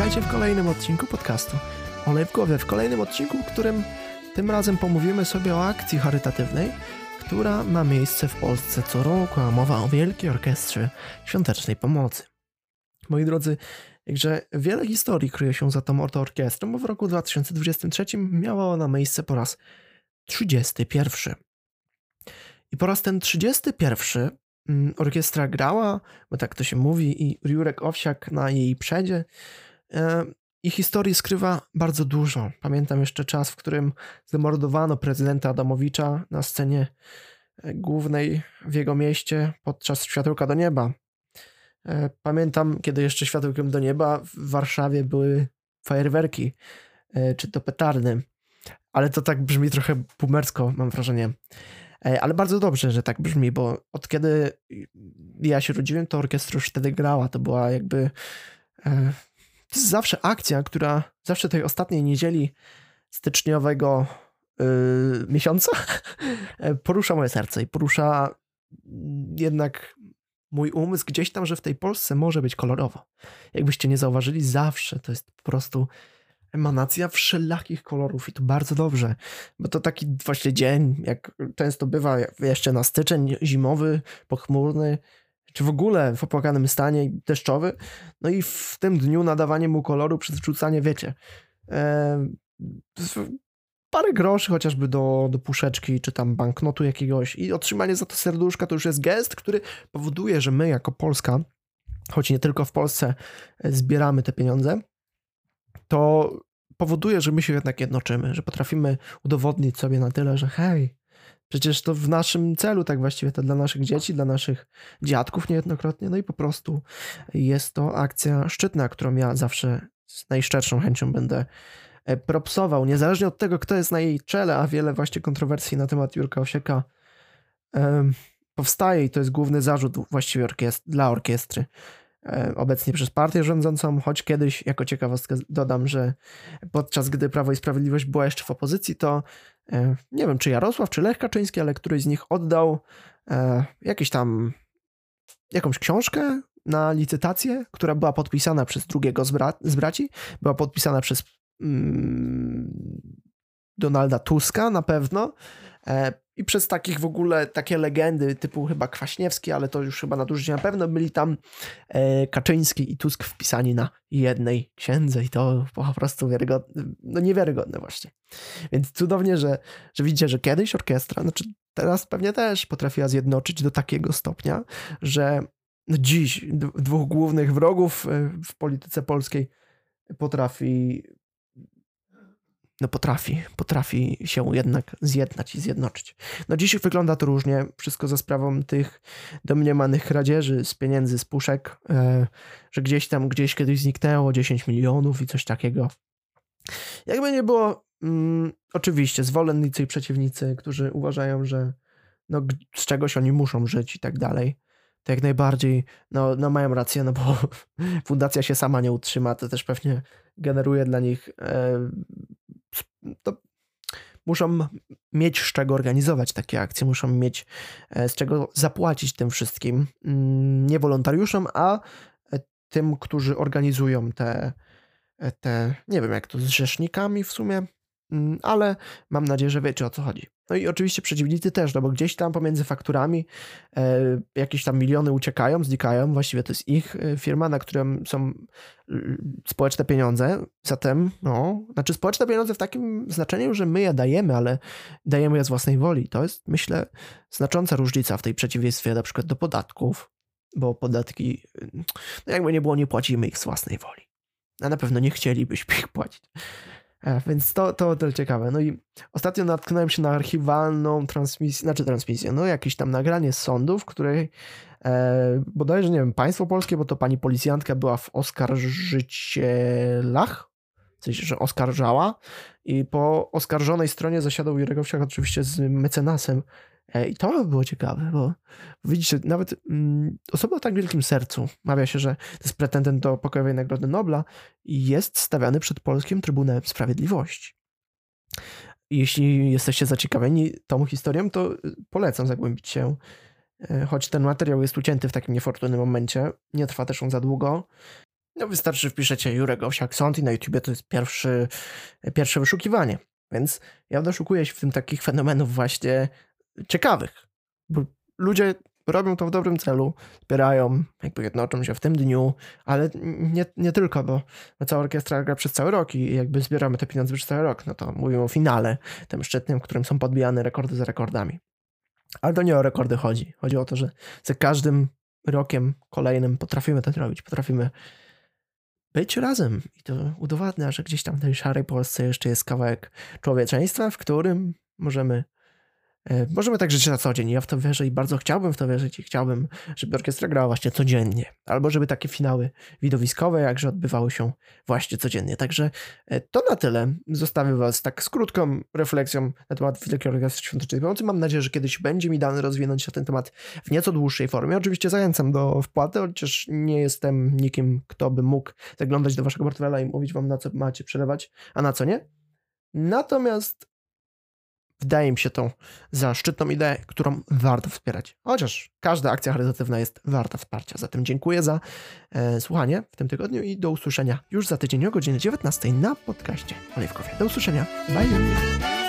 Witajcie w kolejnym odcinku podcastu Olej w głowie. W kolejnym odcinku, w którym tym razem pomówimy sobie o akcji charytatywnej, która ma miejsce w Polsce co roku, a mowa o Wielkiej Orkiestrze Świątecznej Pomocy. Moi drodzy, Także wiele historii kryje się za tą orkiestrą, bo w roku 2023 miała ona miejsce po raz 31. I po raz ten 31 mm, orkiestra grała, bo tak to się mówi, i Jurek Owsiak na jej przedzie. E, I historii skrywa bardzo dużo. Pamiętam jeszcze czas, w którym zamordowano prezydenta Adamowicza na scenie e, głównej w jego mieście podczas Światełka do Nieba. E, pamiętam, kiedy jeszcze światełkiem do nieba w Warszawie były fajerwerki, czy to petardy, ale to tak brzmi trochę boomersko, mam wrażenie. Ale bardzo dobrze, że tak brzmi, bo od kiedy ja się rodziłem, to orkiestra już wtedy grała. To była jakby to jest zawsze akcja, która zawsze tej ostatniej niedzieli styczniowego yy, miesiąca porusza moje serce i porusza jednak mój umysł gdzieś tam, że w tej Polsce może być kolorowo. Jakbyście nie zauważyli, zawsze to jest po prostu emanacja wszelakich kolorów i to bardzo dobrze, bo to taki właśnie dzień, jak często bywa jeszcze na styczeń zimowy, pochmurny, czy w ogóle w opłakanym stanie deszczowy, no i w tym dniu nadawanie mu koloru przez wrzucanie, wiecie, e, parę groszy chociażby do, do puszeczki, czy tam banknotu jakiegoś. I otrzymanie za to serduszka to już jest gest, który powoduje, że my jako Polska, choć nie tylko w Polsce e, zbieramy te pieniądze, to powoduje, że my się jednak jednoczymy, że potrafimy udowodnić sobie na tyle, że hej, przecież to w naszym celu, tak właściwie to dla naszych dzieci, dla naszych dziadków niejednokrotnie, no i po prostu jest to akcja szczytna, którą ja zawsze z najszczerszą chęcią będę E, propsował, niezależnie od tego, kto jest na jej czele, a wiele właśnie kontrowersji na temat Jurka Osieka powstaje i to jest główny zarzut właściwie orkiest dla orkiestry. Um, obecnie przez partię rządzącą, choć kiedyś, jako ciekawostkę dodam, że podczas gdy Prawo i Sprawiedliwość była jeszcze w opozycji, to um, nie wiem, czy Jarosław, czy Lech Kaczyński, ale któryś z nich oddał jakiś tam jakąś książkę na licytację, która była podpisana przez drugiego z, bra z braci, była podpisana przez Mm, Donalda Tuska na pewno. E, I przez takich w ogóle takie legendy typu chyba Kwaśniewski, ale to już chyba nadużycie na pewno byli tam e, Kaczyński i Tusk wpisani na jednej księdze i to po prostu wiarygodne, no niewiarygodne właśnie. Więc cudownie, że, że widzicie, że kiedyś orkiestra, znaczy teraz pewnie też potrafiła zjednoczyć do takiego stopnia, że dziś dwóch głównych wrogów e, w polityce polskiej potrafi no potrafi, potrafi się jednak zjednać i zjednoczyć. No dziś wygląda to różnie, wszystko za sprawą tych domniemanych kradzieży z pieniędzy z puszek, e, że gdzieś tam, gdzieś kiedyś zniknęło 10 milionów i coś takiego. Jakby nie było, mm, oczywiście zwolennicy i przeciwnicy, którzy uważają, że no, z czegoś oni muszą żyć i tak dalej, to jak najbardziej no, no mają rację, no bo fundacja się sama nie utrzyma, to też pewnie generuje dla nich e, to muszą mieć z czego organizować takie akcje, muszą mieć e, z czego zapłacić tym wszystkim, mm, nie wolontariuszom, a e, tym, którzy organizują te, e, te nie wiem jak to, z rzecznikami w sumie, ale mam nadzieję, że wiecie o co chodzi. No i oczywiście przeciwnicy też, no bo gdzieś tam pomiędzy fakturami e, jakieś tam miliony uciekają, znikają. Właściwie to jest ich e, firma, na którą są społeczne pieniądze. Zatem, no, znaczy społeczne pieniądze w takim znaczeniu, że my je dajemy, ale dajemy je z własnej woli. To jest, myślę, znacząca różnica w tej przeciwieństwie na przykład do podatków, bo podatki, no jakby nie było, nie płacimy ich z własnej woli. A na pewno nie chcielibyśmy ich płacić. E, więc to, to, to ciekawe. No i ostatnio natknąłem się na archiwalną transmisję, znaczy transmisję, no jakieś tam nagranie z sądu, w której e, bodajże, nie wiem, państwo polskie, bo to pani policjantka była w oskarżycielach, w sensie, że oskarżała i po oskarżonej stronie zasiadał Jurek Owsiak oczywiście z mecenasem E, I to było ciekawe, bo widzicie, nawet mm, osoba o tak wielkim sercu, mawia się, że to jest pretendent do pokojowej Nagrody Nobla jest stawiany przed Polskim Trybunałem Sprawiedliwości. Jeśli jesteście zaciekawieni tą historią, to polecam zagłębić się, e, choć ten materiał jest ucięty w takim niefortunnym momencie, nie trwa też on za długo. No wystarczy, wpiszecie Jurek Owsiak Sąd i na YouTubie to jest pierwszy, pierwsze wyszukiwanie. Więc ja doszukuję się w tym takich fenomenów właśnie ciekawych. Bo ludzie robią to w dobrym celu, zbierają, jakby jednoczą się w tym dniu, ale nie, nie tylko, bo cała orkiestra gra przez cały rok i jakby zbieramy te pieniądze przez cały rok, no to mówimy o finale, tym szczytnym, w którym są podbijane rekordy za rekordami. Ale to nie o rekordy chodzi. Chodzi o to, że za każdym rokiem kolejnym potrafimy to robić, potrafimy być razem. I to udowadnia, że gdzieś tam w tej szarej Polsce jeszcze jest kawałek człowieczeństwa, w którym możemy możemy tak żyć na co dzień. Ja w to wierzę i bardzo chciałbym w to wierzyć i chciałbym, żeby orkiestra grała właśnie codziennie. Albo żeby takie finały widowiskowe jakże odbywały się właśnie codziennie. Także e, to na tyle. Zostawię was tak z krótką refleksją na temat Wielkiej Orkiestry Świątecznej Pomocy. Mam nadzieję, że kiedyś będzie mi dane rozwinąć się ten temat w nieco dłuższej formie. Oczywiście zachęcam do wpłaty, chociaż nie jestem nikim, kto by mógł zaglądać do waszego portfela i mówić wam, na co macie przelewać, a na co nie. Natomiast wydaje mi się tą za szczytną ideę, którą warto wspierać. Chociaż każda akcja charytatywna jest warta wsparcia. Zatem dziękuję za e, słuchanie w tym tygodniu i do usłyszenia już za tydzień o godzinie 19 na podcaście Oliwkowie. Do usłyszenia. Bye.